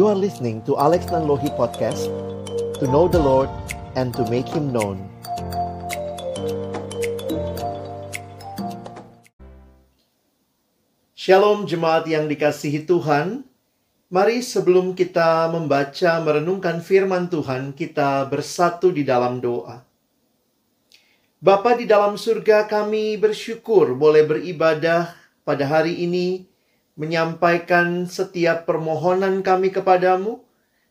You are listening to Alex Nanlohi Podcast To know the Lord and to make Him known. Shalom jemaat yang dikasihi Tuhan. Mari sebelum kita membaca merenungkan firman Tuhan Kita bersatu di dalam doa. Bapa di dalam surga kami bersyukur boleh beribadah pada hari ini menyampaikan setiap permohonan kami kepadamu,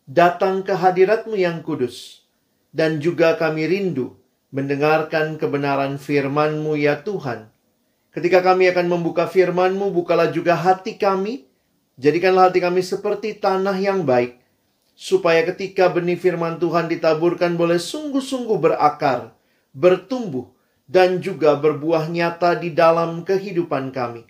datang ke hadiratmu yang kudus. Dan juga kami rindu mendengarkan kebenaran firmanmu ya Tuhan. Ketika kami akan membuka firmanmu, bukalah juga hati kami. Jadikanlah hati kami seperti tanah yang baik. Supaya ketika benih firman Tuhan ditaburkan boleh sungguh-sungguh berakar, bertumbuh, dan juga berbuah nyata di dalam kehidupan kami.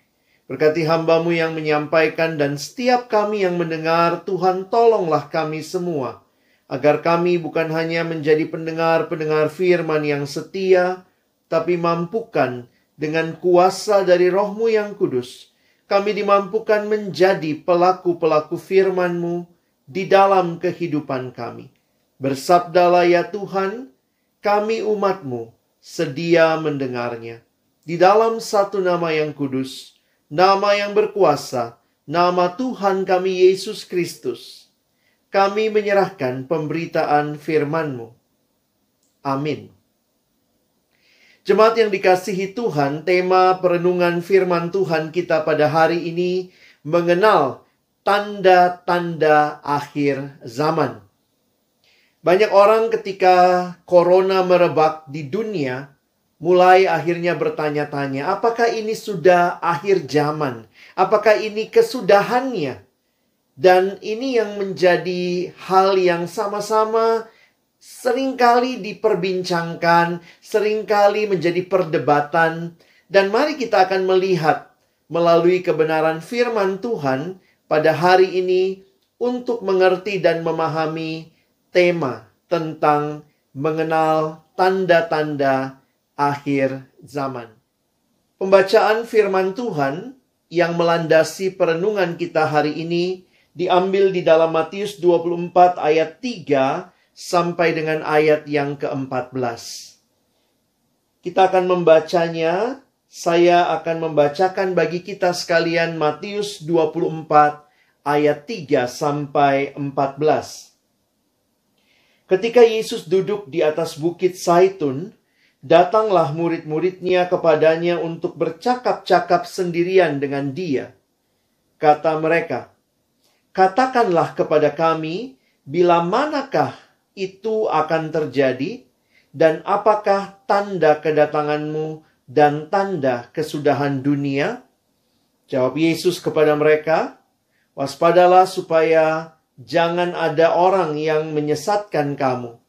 Berkati hambamu yang menyampaikan dan setiap kami yang mendengar, Tuhan tolonglah kami semua. Agar kami bukan hanya menjadi pendengar-pendengar firman yang setia, tapi mampukan dengan kuasa dari rohmu yang kudus. Kami dimampukan menjadi pelaku-pelaku firmanmu di dalam kehidupan kami. Bersabdalah ya Tuhan, kami umatmu sedia mendengarnya. Di dalam satu nama yang kudus, nama yang berkuasa, nama Tuhan kami Yesus Kristus. Kami menyerahkan pemberitaan firman-Mu. Amin. Jemaat yang dikasihi Tuhan, tema perenungan firman Tuhan kita pada hari ini mengenal tanda-tanda akhir zaman. Banyak orang ketika corona merebak di dunia mulai akhirnya bertanya-tanya, apakah ini sudah akhir zaman? Apakah ini kesudahannya? Dan ini yang menjadi hal yang sama-sama sering kali diperbincangkan, sering kali menjadi perdebatan. Dan mari kita akan melihat melalui kebenaran firman Tuhan pada hari ini untuk mengerti dan memahami tema tentang mengenal tanda-tanda akhir zaman. Pembacaan firman Tuhan yang melandasi perenungan kita hari ini diambil di dalam Matius 24 ayat 3 sampai dengan ayat yang ke-14. Kita akan membacanya, saya akan membacakan bagi kita sekalian Matius 24 ayat 3 sampai 14. Ketika Yesus duduk di atas bukit Saitun, Datanglah murid-muridnya kepadanya untuk bercakap-cakap sendirian dengan dia. Kata mereka, Katakanlah kepada kami, bila manakah itu akan terjadi, dan apakah tanda kedatanganmu dan tanda kesudahan dunia? Jawab Yesus kepada mereka, Waspadalah supaya jangan ada orang yang menyesatkan kamu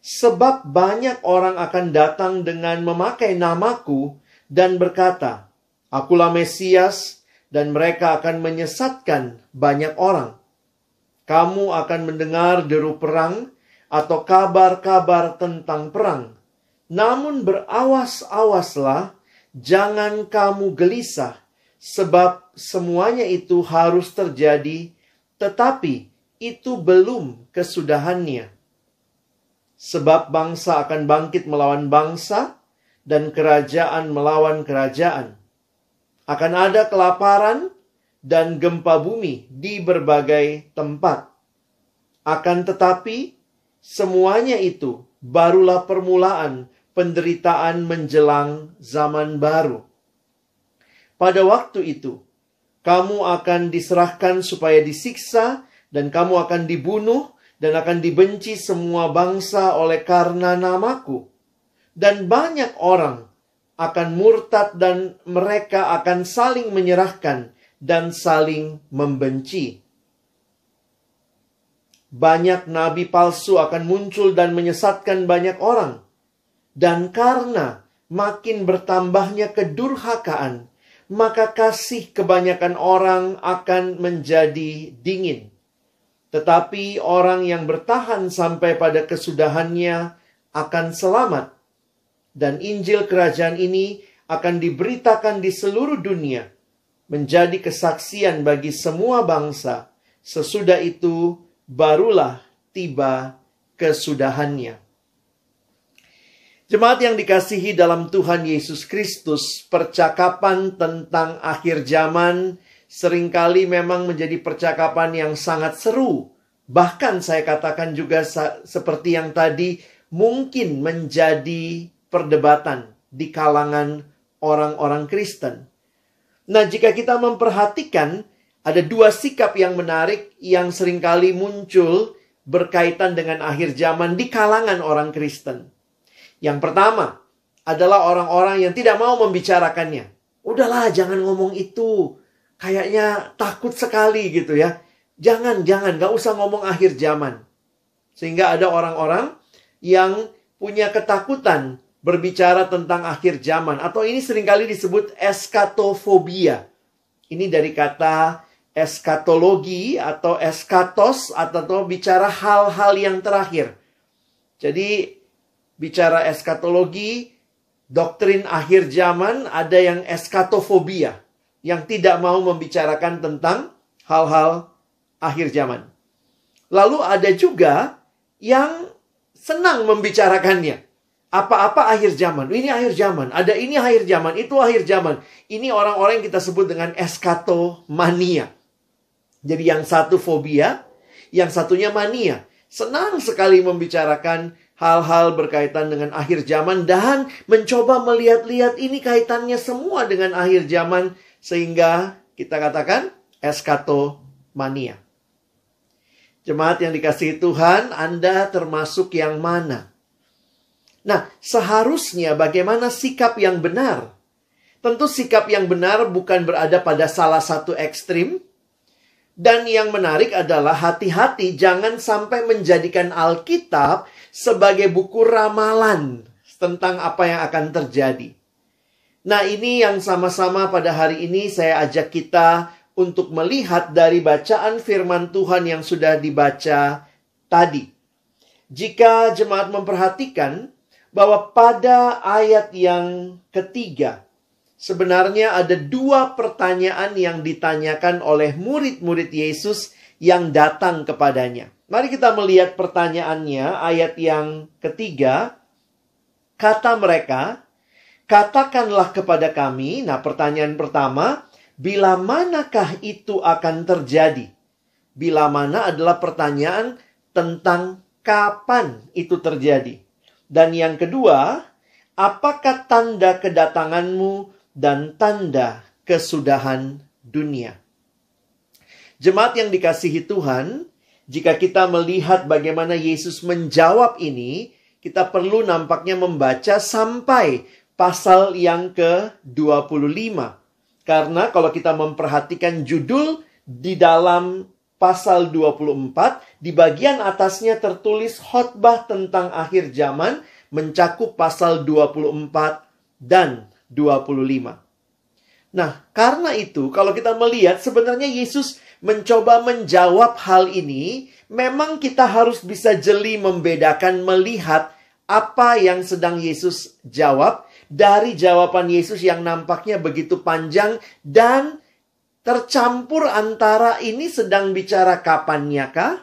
Sebab banyak orang akan datang dengan memakai namaku dan berkata, Akulah Mesias, dan mereka akan menyesatkan banyak orang. Kamu akan mendengar deru perang atau kabar-kabar tentang perang. Namun berawas-awaslah, jangan kamu gelisah, sebab semuanya itu harus terjadi, tetapi itu belum kesudahannya Sebab bangsa akan bangkit melawan bangsa dan kerajaan melawan kerajaan. Akan ada kelaparan dan gempa bumi di berbagai tempat. Akan tetapi, semuanya itu barulah permulaan penderitaan menjelang zaman baru. Pada waktu itu, kamu akan diserahkan supaya disiksa, dan kamu akan dibunuh, dan akan dibenci semua bangsa oleh karena namaku. Dan banyak orang akan murtad dan mereka akan saling menyerahkan dan saling membenci. Banyak nabi palsu akan muncul dan menyesatkan banyak orang. Dan karena makin bertambahnya kedurhakaan, maka kasih kebanyakan orang akan menjadi dingin. Tetapi orang yang bertahan sampai pada kesudahannya akan selamat. Dan Injil kerajaan ini akan diberitakan di seluruh dunia. Menjadi kesaksian bagi semua bangsa. Sesudah itu barulah tiba kesudahannya. Jemaat yang dikasihi dalam Tuhan Yesus Kristus, percakapan tentang akhir zaman sering kali memang menjadi percakapan yang sangat seru. Bahkan saya katakan juga seperti yang tadi, mungkin menjadi perdebatan di kalangan orang-orang Kristen. Nah, jika kita memperhatikan, ada dua sikap yang menarik yang sering kali muncul berkaitan dengan akhir zaman di kalangan orang Kristen. Yang pertama adalah orang-orang yang tidak mau membicarakannya. Udahlah, jangan ngomong itu. Kayaknya takut sekali gitu ya. Jangan, jangan, gak usah ngomong akhir zaman. Sehingga ada orang-orang yang punya ketakutan berbicara tentang akhir zaman. Atau ini sering kali disebut eskatofobia. Ini dari kata eskatologi atau eskatos atau bicara hal-hal yang terakhir. Jadi bicara eskatologi, doktrin akhir zaman, ada yang eskatofobia, yang tidak mau membicarakan tentang hal-hal akhir zaman. Lalu ada juga yang senang membicarakannya. Apa-apa akhir zaman. Ini akhir zaman. Ada ini akhir zaman. Itu akhir zaman. Ini orang-orang yang kita sebut dengan eskatomania. Jadi yang satu fobia, yang satunya mania. Senang sekali membicarakan hal-hal berkaitan dengan akhir zaman dan mencoba melihat-lihat ini kaitannya semua dengan akhir zaman sehingga kita katakan eskatomania. Jemaat yang dikasihi Tuhan, Anda termasuk yang mana? Nah, seharusnya bagaimana sikap yang benar? Tentu sikap yang benar bukan berada pada salah satu ekstrim, dan yang menarik adalah hati-hati jangan sampai menjadikan Alkitab sebagai buku ramalan tentang apa yang akan terjadi. Nah, ini yang sama-sama pada hari ini saya ajak kita untuk melihat dari bacaan firman Tuhan yang sudah dibaca tadi. Jika jemaat memperhatikan bahwa pada ayat yang ketiga, sebenarnya ada dua pertanyaan yang ditanyakan oleh murid-murid Yesus yang datang kepadanya. Mari kita melihat pertanyaannya, ayat yang ketiga. Kata mereka, katakanlah kepada kami. Nah, pertanyaan pertama, bila manakah itu akan terjadi? Bila mana adalah pertanyaan tentang kapan itu terjadi. Dan yang kedua, apakah tanda kedatanganmu dan tanda kesudahan dunia? Jemaat yang dikasihi Tuhan, jika kita melihat bagaimana Yesus menjawab ini, kita perlu nampaknya membaca sampai pasal yang ke-25. Karena kalau kita memperhatikan judul di dalam pasal 24, di bagian atasnya tertulis khotbah tentang akhir zaman mencakup pasal 24 dan 25. Nah, karena itu kalau kita melihat sebenarnya Yesus mencoba menjawab hal ini, memang kita harus bisa jeli membedakan melihat apa yang sedang Yesus jawab dari jawaban Yesus yang nampaknya begitu panjang dan tercampur antara ini sedang bicara kapannya kah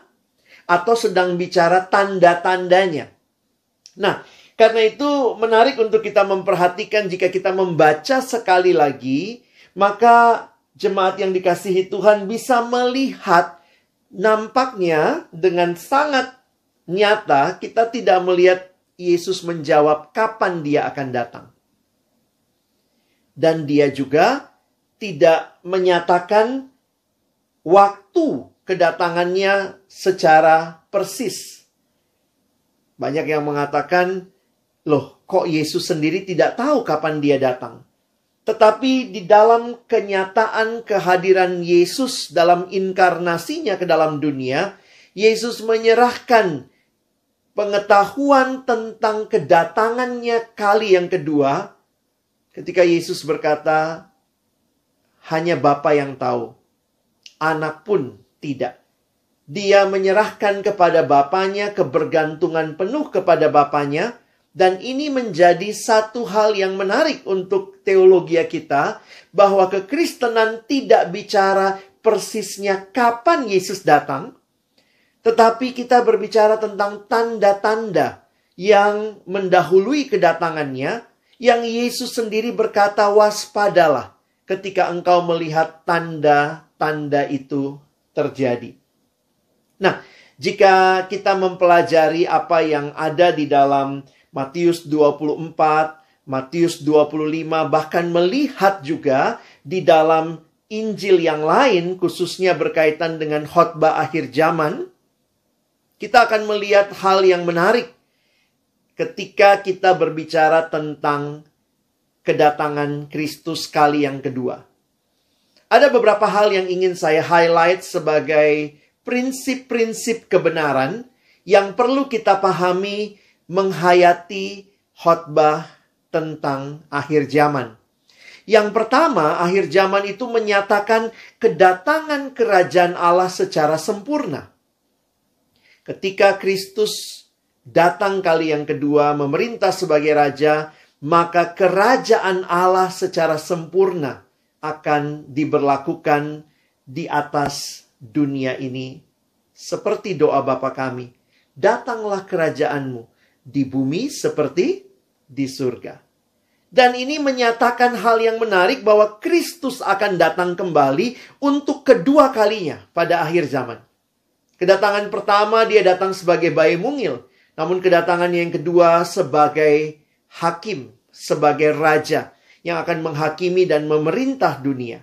atau sedang bicara tanda-tandanya. Nah, karena itu menarik untuk kita memperhatikan jika kita membaca sekali lagi, maka jemaat yang dikasihi Tuhan bisa melihat nampaknya dengan sangat nyata kita tidak melihat Yesus menjawab kapan dia akan datang. Dan dia juga tidak menyatakan waktu kedatangannya secara persis. Banyak yang mengatakan, loh kok Yesus sendiri tidak tahu kapan dia datang. Tetapi di dalam kenyataan kehadiran Yesus dalam inkarnasinya ke dalam dunia, Yesus menyerahkan pengetahuan tentang kedatangannya kali yang kedua ketika Yesus berkata, hanya Bapa yang tahu, anak pun tidak. Dia menyerahkan kepada Bapaknya kebergantungan penuh kepada Bapaknya, dan ini menjadi satu hal yang menarik untuk teologi kita bahwa kekristenan tidak bicara persisnya kapan Yesus datang, Tetapi kita berbicara tentang tanda-tanda yang mendahului kedatangannya, yang Yesus sendiri berkata, "Waspadalah ketika engkau melihat tanda-tanda itu terjadi." Nah, jika kita mempelajari apa yang ada di dalam Matius 24, Matius 25, bahkan melihat juga di dalam Injil yang lain, khususnya berkaitan dengan khotbah akhir zaman, kita akan melihat hal yang menarik ketika kita berbicara tentang kedatangan Kristus kali yang kedua. Ada beberapa hal yang ingin saya highlight sebagai prinsip-prinsip kebenaran yang perlu kita pahami menghayati khotbah tentang akhir zaman. Yang pertama, akhir zaman itu menyatakan kedatangan kerajaan Allah secara sempurna. Ketika Kristus datang kali yang kedua memerintah sebagai raja, maka kerajaan Allah secara sempurna akan diberlakukan di atas dunia ini seperti doa Bapa kami. Datanglah kerajaanmu di bumi seperti di surga. Dan ini menyatakan hal yang menarik bahwa Kristus akan datang kembali untuk kedua kalinya pada akhir zaman. Kedatangan pertama dia datang sebagai bayi mungil. Namun kedatangan yang kedua sebagai hakim, sebagai raja yang akan menghakimi dan memerintah dunia.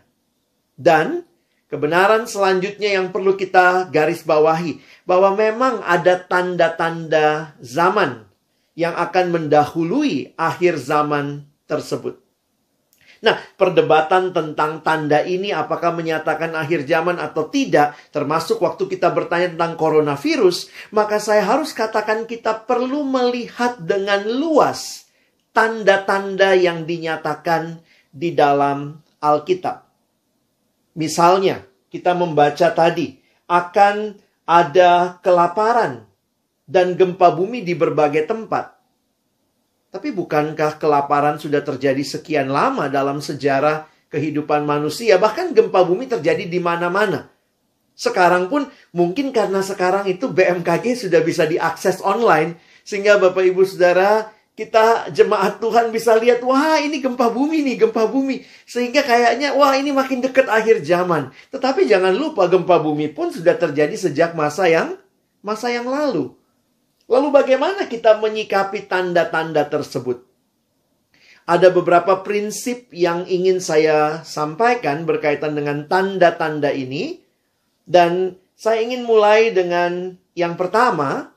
Dan Kebenaran selanjutnya yang perlu kita garis bawahi bahwa memang ada tanda-tanda zaman yang akan mendahului akhir zaman tersebut. Nah, perdebatan tentang tanda ini apakah menyatakan akhir zaman atau tidak, termasuk waktu kita bertanya tentang coronavirus, maka saya harus katakan kita perlu melihat dengan luas tanda-tanda yang dinyatakan di dalam Alkitab. Misalnya, kita membaca tadi akan ada kelaparan dan gempa bumi di berbagai tempat. Tapi bukankah kelaparan sudah terjadi sekian lama dalam sejarah kehidupan manusia? Bahkan gempa bumi terjadi di mana-mana. Sekarang pun mungkin karena sekarang itu BMKG sudah bisa diakses online sehingga Bapak Ibu Saudara kita jemaat Tuhan bisa lihat, wah ini gempa bumi nih, gempa bumi. Sehingga kayaknya, wah ini makin dekat akhir zaman. Tetapi jangan lupa gempa bumi pun sudah terjadi sejak masa yang masa yang lalu. Lalu bagaimana kita menyikapi tanda-tanda tersebut? Ada beberapa prinsip yang ingin saya sampaikan berkaitan dengan tanda-tanda ini. Dan saya ingin mulai dengan yang pertama,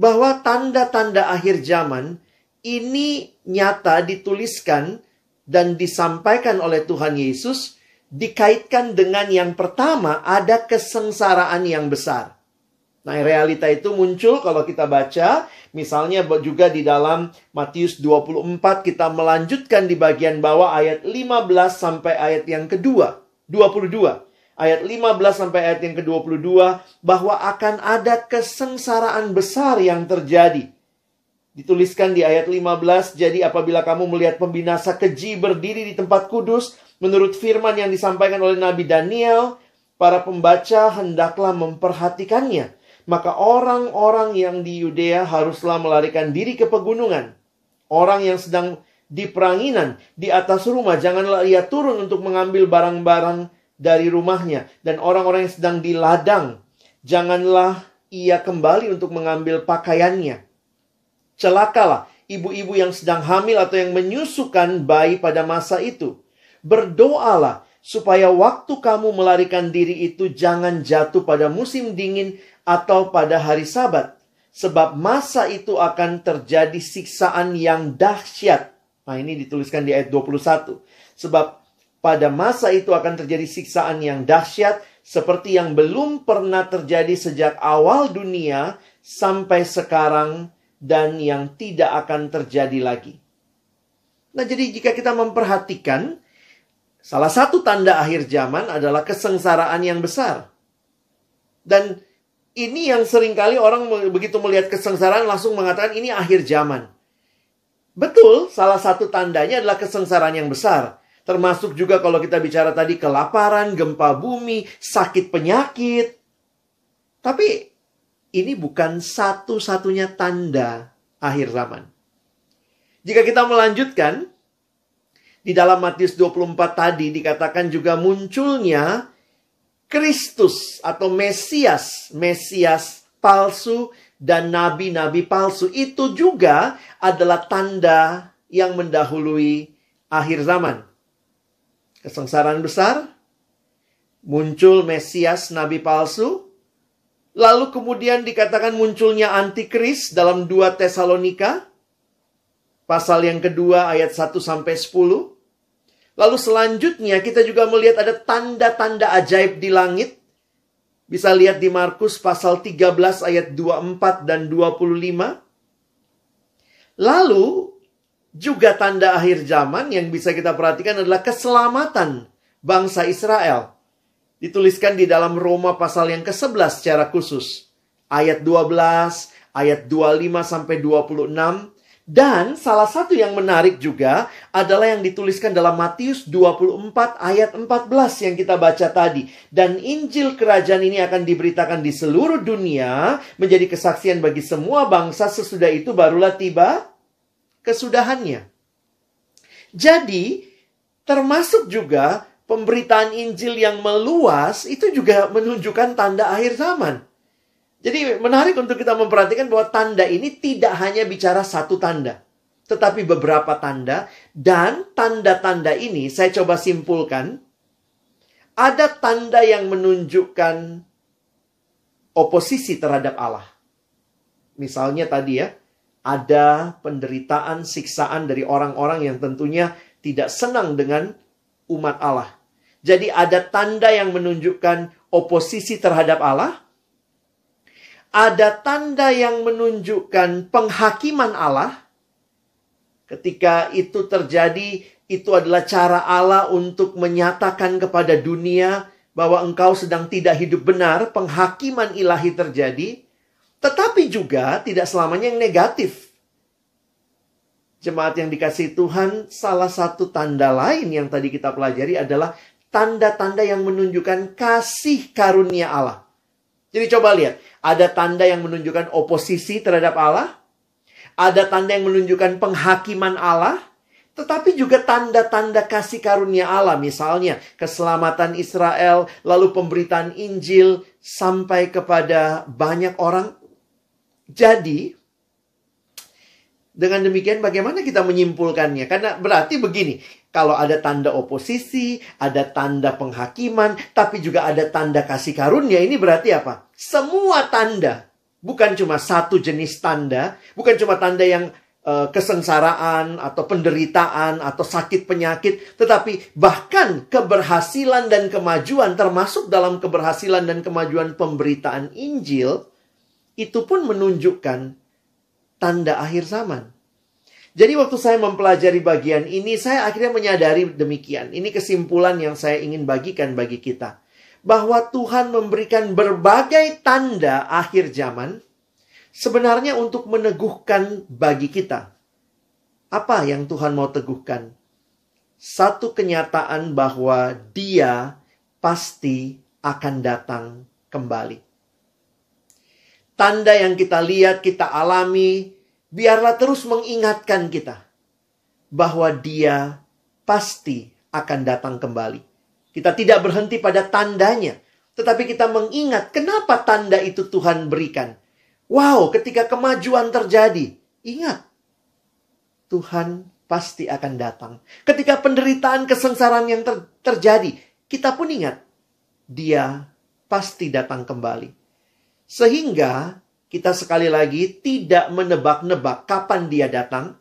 bahwa tanda-tanda akhir zaman ini nyata dituliskan dan disampaikan oleh Tuhan Yesus dikaitkan dengan yang pertama ada kesengsaraan yang besar. Nah, realita itu muncul kalau kita baca, misalnya juga di dalam Matius 24 kita melanjutkan di bagian bawah ayat 15 sampai ayat yang kedua, 22. Ayat 15 sampai ayat yang ke-22 bahwa akan ada kesengsaraan besar yang terjadi Dituliskan di ayat 15, jadi apabila kamu melihat pembinasa keji berdiri di tempat kudus, menurut firman yang disampaikan oleh Nabi Daniel, para pembaca hendaklah memperhatikannya. Maka orang-orang yang di Yudea haruslah melarikan diri ke pegunungan. Orang yang sedang di peranginan, di atas rumah, janganlah ia turun untuk mengambil barang-barang dari rumahnya. Dan orang-orang yang sedang di ladang, janganlah ia kembali untuk mengambil pakaiannya Celakalah ibu-ibu yang sedang hamil atau yang menyusukan bayi pada masa itu. Berdoalah supaya waktu kamu melarikan diri itu jangan jatuh pada musim dingin atau pada hari Sabat, sebab masa itu akan terjadi siksaan yang dahsyat. Nah, ini dituliskan di ayat 21. Sebab pada masa itu akan terjadi siksaan yang dahsyat seperti yang belum pernah terjadi sejak awal dunia sampai sekarang dan yang tidak akan terjadi lagi. Nah, jadi jika kita memperhatikan, salah satu tanda akhir zaman adalah kesengsaraan yang besar. Dan ini yang sering kali orang begitu melihat kesengsaraan langsung mengatakan ini akhir zaman. Betul, salah satu tandanya adalah kesengsaraan yang besar. Termasuk juga kalau kita bicara tadi kelaparan, gempa bumi, sakit penyakit. Tapi ini bukan satu-satunya tanda akhir zaman. Jika kita melanjutkan, di dalam Matius 24 tadi dikatakan juga munculnya Kristus atau Mesias, Mesias palsu dan nabi-nabi palsu. Itu juga adalah tanda yang mendahului akhir zaman. Kesengsaraan besar, muncul Mesias nabi palsu, lalu kemudian dikatakan munculnya antikris dalam 2 Tesalonika, pasal yang kedua ayat 1 sampai 10. Lalu selanjutnya kita juga melihat ada tanda-tanda ajaib di langit. Bisa lihat di Markus pasal 13 ayat 24 dan 25. Lalu juga tanda akhir zaman yang bisa kita perhatikan adalah keselamatan bangsa Israel. Dituliskan di dalam Roma pasal yang ke-11 secara khusus. Ayat 12, ayat 25 sampai 26 dan salah satu yang menarik juga adalah yang dituliskan dalam Matius 24 ayat 14 yang kita baca tadi. Dan Injil kerajaan ini akan diberitakan di seluruh dunia menjadi kesaksian bagi semua bangsa sesudah itu barulah tiba kesudahannya. Jadi termasuk juga pemberitaan Injil yang meluas itu juga menunjukkan tanda akhir zaman. Jadi menarik untuk kita memperhatikan bahwa tanda ini tidak hanya bicara satu tanda. Tetapi beberapa tanda. Dan tanda-tanda ini saya coba simpulkan. Ada tanda yang menunjukkan oposisi terhadap Allah. Misalnya tadi ya. Ada penderitaan, siksaan dari orang-orang yang tentunya tidak senang dengan umat Allah. Jadi ada tanda yang menunjukkan oposisi terhadap Allah ada tanda yang menunjukkan penghakiman Allah. Ketika itu terjadi, itu adalah cara Allah untuk menyatakan kepada dunia bahwa engkau sedang tidak hidup benar, penghakiman ilahi terjadi, tetapi juga tidak selamanya yang negatif. Jemaat yang dikasih Tuhan, salah satu tanda lain yang tadi kita pelajari adalah tanda-tanda yang menunjukkan kasih karunia Allah. Jadi coba lihat, ada tanda yang menunjukkan oposisi terhadap Allah, ada tanda yang menunjukkan penghakiman Allah, tetapi juga tanda-tanda kasih karunia Allah, misalnya keselamatan Israel, lalu pemberitaan Injil sampai kepada banyak orang. Jadi, dengan demikian bagaimana kita menyimpulkannya? Karena berarti begini, kalau ada tanda oposisi, ada tanda penghakiman, tapi juga ada tanda kasih karunia, ini berarti apa? Semua tanda, bukan cuma satu jenis tanda, bukan cuma tanda yang uh, kesengsaraan atau penderitaan atau sakit penyakit, tetapi bahkan keberhasilan dan kemajuan termasuk dalam keberhasilan dan kemajuan pemberitaan Injil itu pun menunjukkan tanda akhir zaman. Jadi waktu saya mempelajari bagian ini, saya akhirnya menyadari demikian. Ini kesimpulan yang saya ingin bagikan bagi kita. Bahwa Tuhan memberikan berbagai tanda akhir zaman, sebenarnya untuk meneguhkan bagi kita. Apa yang Tuhan mau teguhkan? Satu kenyataan bahwa dia pasti akan datang kembali. Tanda yang kita lihat, kita alami, biarlah terus mengingatkan kita bahwa Dia pasti akan datang kembali. Kita tidak berhenti pada tandanya, tetapi kita mengingat kenapa tanda itu Tuhan berikan. Wow, ketika kemajuan terjadi, ingat Tuhan pasti akan datang. Ketika penderitaan kesengsaraan yang ter terjadi, kita pun ingat Dia pasti datang kembali. Sehingga kita sekali lagi tidak menebak-nebak kapan dia datang.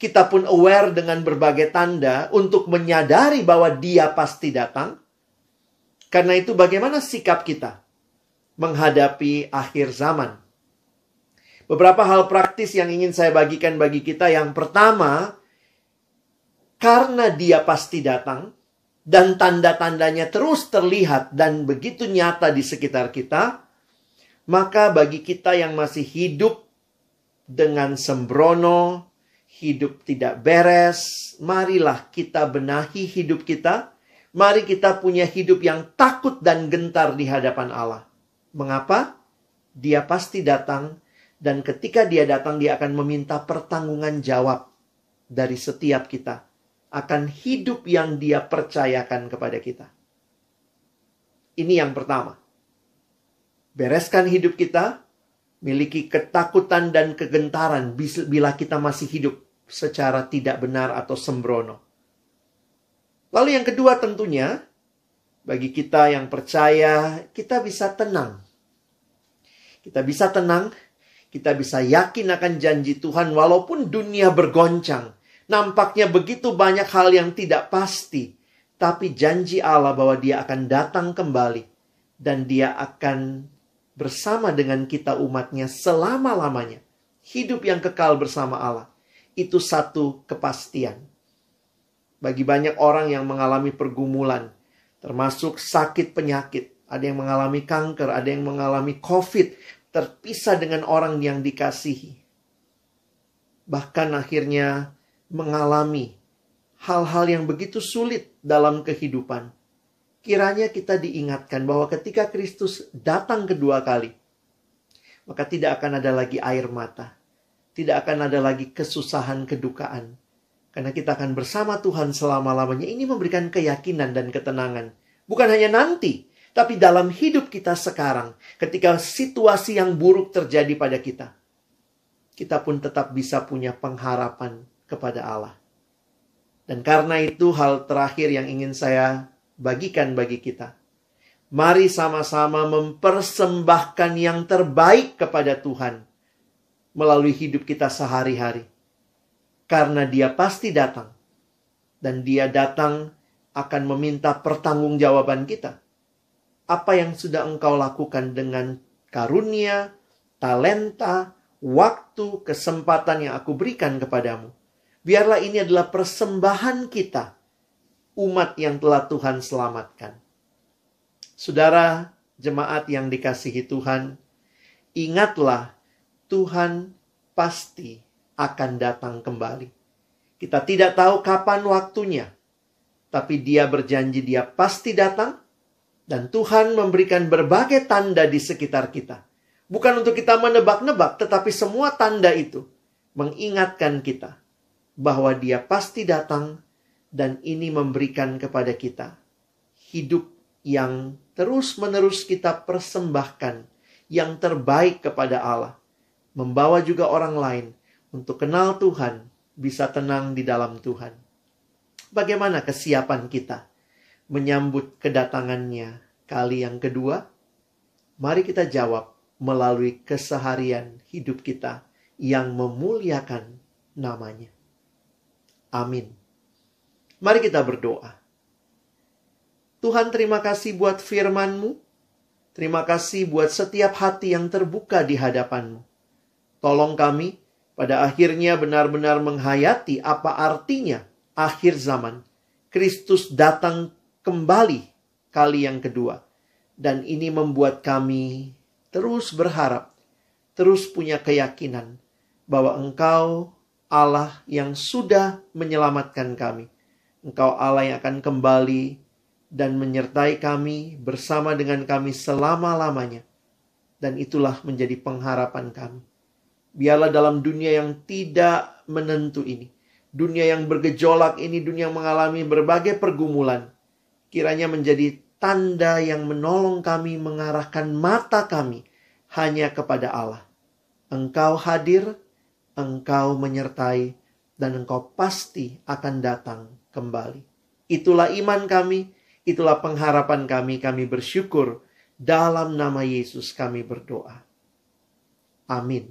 Kita pun aware dengan berbagai tanda untuk menyadari bahwa dia pasti datang. Karena itu bagaimana sikap kita menghadapi akhir zaman? Beberapa hal praktis yang ingin saya bagikan bagi kita. Yang pertama, karena dia pasti datang dan tanda-tandanya terus terlihat dan begitu nyata di sekitar kita, maka bagi kita yang masih hidup dengan sembrono, hidup tidak beres, marilah kita benahi hidup kita. Mari kita punya hidup yang takut dan gentar di hadapan Allah. Mengapa? Dia pasti datang dan ketika dia datang dia akan meminta pertanggungan jawab dari setiap kita akan hidup yang dia percayakan kepada kita. Ini yang pertama. Bereskan hidup kita, miliki ketakutan dan kegentaran bila kita masih hidup secara tidak benar atau sembrono. Lalu yang kedua tentunya, bagi kita yang percaya, kita bisa tenang. Kita bisa tenang, kita bisa yakin akan janji Tuhan walaupun dunia bergoncang. Nampaknya begitu banyak hal yang tidak pasti. Tapi janji Allah bahwa dia akan datang kembali. Dan dia akan bersama dengan kita umatnya selama-lamanya. Hidup yang kekal bersama Allah. Itu satu kepastian. Bagi banyak orang yang mengalami pergumulan, termasuk sakit penyakit, ada yang mengalami kanker, ada yang mengalami COVID, terpisah dengan orang yang dikasihi. Bahkan akhirnya mengalami hal-hal yang begitu sulit dalam kehidupan. Kiranya kita diingatkan bahwa ketika Kristus datang kedua kali, maka tidak akan ada lagi air mata, tidak akan ada lagi kesusahan, kedukaan, karena kita akan bersama Tuhan selama-lamanya. Ini memberikan keyakinan dan ketenangan. Bukan hanya nanti, tapi dalam hidup kita sekarang. Ketika situasi yang buruk terjadi pada kita. Kita pun tetap bisa punya pengharapan kepada Allah. Dan karena itu hal terakhir yang ingin saya bagikan bagi kita. Mari sama-sama mempersembahkan yang terbaik kepada Tuhan melalui hidup kita sehari-hari karena dia pasti datang. Dan dia datang akan meminta pertanggungjawaban kita. Apa yang sudah engkau lakukan dengan karunia, talenta, waktu, kesempatan yang aku berikan kepadamu. Biarlah ini adalah persembahan kita, umat yang telah Tuhan selamatkan. Saudara, jemaat yang dikasihi Tuhan, ingatlah Tuhan pasti akan datang kembali. Kita tidak tahu kapan waktunya, tapi Dia berjanji Dia pasti datang, dan Tuhan memberikan berbagai tanda di sekitar kita. Bukan untuk kita menebak-nebak, tetapi semua tanda itu mengingatkan kita bahwa Dia pasti datang, dan ini memberikan kepada kita hidup yang terus-menerus kita persembahkan, yang terbaik kepada Allah, membawa juga orang lain untuk kenal Tuhan, bisa tenang di dalam Tuhan. Bagaimana kesiapan kita menyambut kedatangannya kali yang kedua? Mari kita jawab melalui keseharian hidup kita yang memuliakan namanya. Amin. Mari kita berdoa. Tuhan terima kasih buat firman-Mu. Terima kasih buat setiap hati yang terbuka di hadapan-Mu. Tolong kami pada akhirnya benar-benar menghayati apa artinya akhir zaman. Kristus datang kembali kali yang kedua. Dan ini membuat kami terus berharap, terus punya keyakinan bahwa Engkau Allah yang sudah menyelamatkan kami. Engkau Allah yang akan kembali dan menyertai kami bersama dengan kami selama-lamanya. Dan itulah menjadi pengharapan kami. Biarlah dalam dunia yang tidak menentu ini, dunia yang bergejolak ini, dunia yang mengalami berbagai pergumulan, kiranya menjadi tanda yang menolong kami mengarahkan mata kami hanya kepada Allah. Engkau hadir, engkau menyertai, dan engkau pasti akan datang kembali. Itulah iman kami, itulah pengharapan kami. Kami bersyukur dalam nama Yesus kami berdoa. Amin.